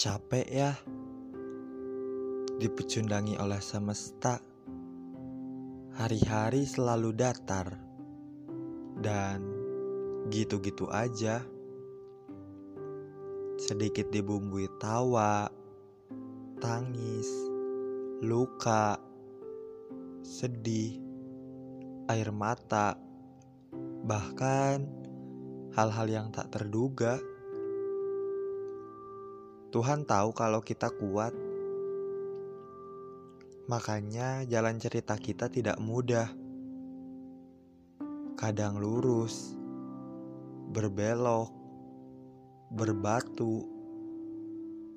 Capek ya? Dipecundangi oleh semesta. Hari-hari selalu datar. Dan gitu-gitu aja. Sedikit dibumbui tawa Tangis Luka Sedih Air mata Bahkan hal-hal yang tak terduga Tuhan tahu kalau kita kuat. Makanya jalan cerita kita tidak mudah. Kadang lurus, berbelok, berbatu,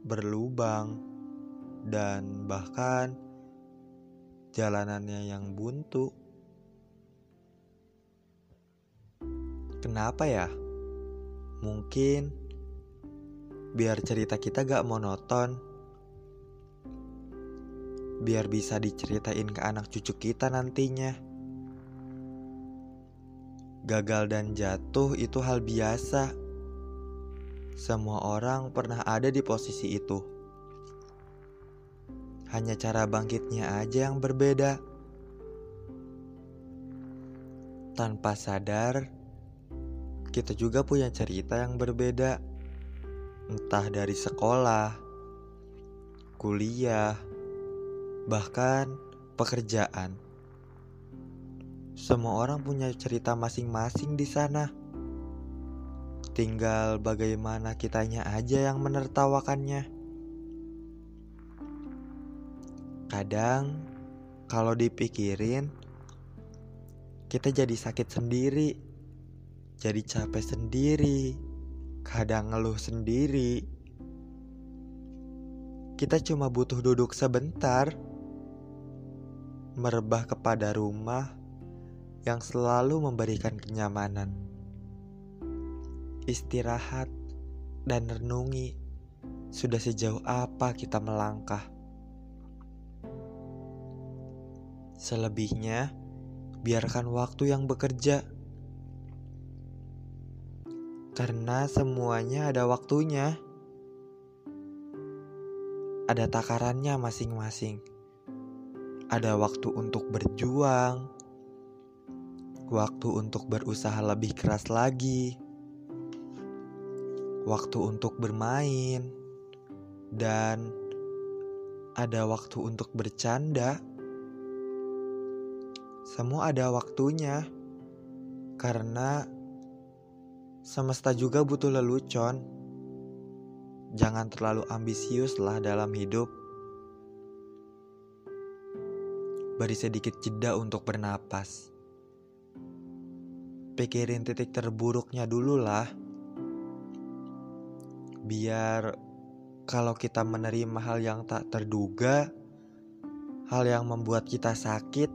berlubang, dan bahkan jalanannya yang buntu. Kenapa ya? Mungkin biar cerita kita gak monoton. Biar bisa diceritain ke anak cucu kita nantinya. Gagal dan jatuh itu hal biasa. Semua orang pernah ada di posisi itu. Hanya cara bangkitnya aja yang berbeda. Tanpa sadar, kita juga punya cerita yang berbeda entah dari sekolah, kuliah, bahkan pekerjaan. Semua orang punya cerita masing-masing di sana. Tinggal bagaimana kitanya aja yang menertawakannya. Kadang kalau dipikirin kita jadi sakit sendiri. Jadi capek sendiri kadang ngeluh sendiri. Kita cuma butuh duduk sebentar, merebah kepada rumah yang selalu memberikan kenyamanan. Istirahat dan renungi sudah sejauh apa kita melangkah. Selebihnya, biarkan waktu yang bekerja karena semuanya ada waktunya. Ada takarannya masing-masing. Ada waktu untuk berjuang, waktu untuk berusaha lebih keras lagi, waktu untuk bermain, dan ada waktu untuk bercanda. Semua ada waktunya, karena Semesta juga butuh lelucon. Jangan terlalu ambisius lah dalam hidup. Beri sedikit jeda untuk bernapas. Pikirin titik terburuknya dulu lah. Biar kalau kita menerima hal yang tak terduga, hal yang membuat kita sakit,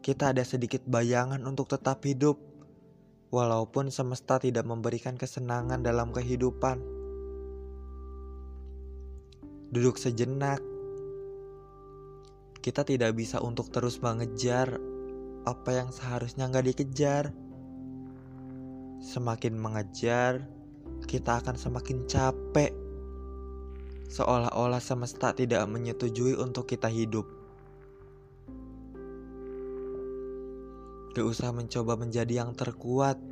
kita ada sedikit bayangan untuk tetap hidup walaupun semesta tidak memberikan kesenangan dalam kehidupan. Duduk sejenak, kita tidak bisa untuk terus mengejar apa yang seharusnya nggak dikejar. Semakin mengejar, kita akan semakin capek. Seolah-olah semesta tidak menyetujui untuk kita hidup. Gak usah mencoba menjadi yang terkuat.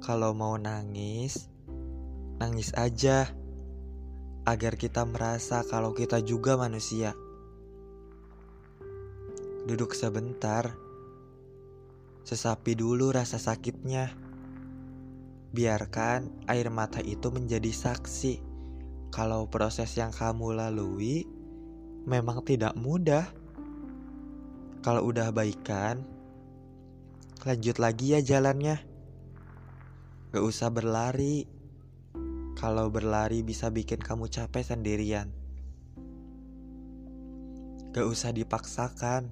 Kalau mau nangis, nangis aja. Agar kita merasa kalau kita juga manusia. Duduk sebentar. Sesapi dulu rasa sakitnya. Biarkan air mata itu menjadi saksi kalau proses yang kamu lalui memang tidak mudah. Kalau udah baikan, Lanjut lagi ya jalannya. Gak usah berlari. Kalau berlari bisa bikin kamu capek sendirian. Gak usah dipaksakan.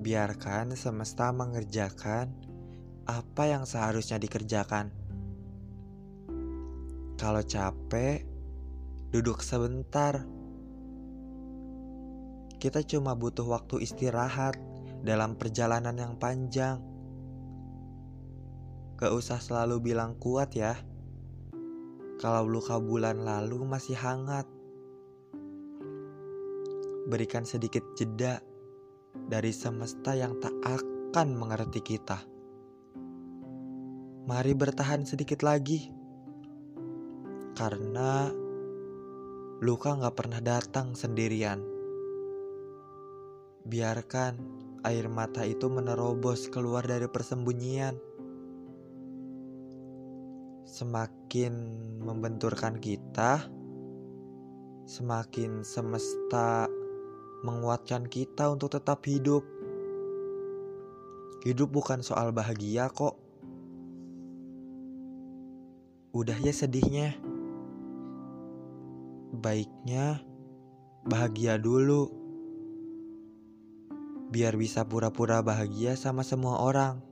Biarkan semesta mengerjakan apa yang seharusnya dikerjakan. Kalau capek, duduk sebentar. Kita cuma butuh waktu istirahat dalam perjalanan yang panjang. Gak usah selalu bilang kuat ya. kalau luka bulan lalu masih hangat. Berikan sedikit jeda dari semesta yang tak akan mengerti kita. Mari bertahan sedikit lagi, karena luka gak pernah datang sendirian. Biarkan air mata itu menerobos keluar dari persembunyian. Semakin membenturkan kita, semakin semesta menguatkan kita untuk tetap hidup. Hidup bukan soal bahagia kok. Udah ya sedihnya. Baiknya bahagia dulu. Biar bisa pura-pura bahagia sama semua orang.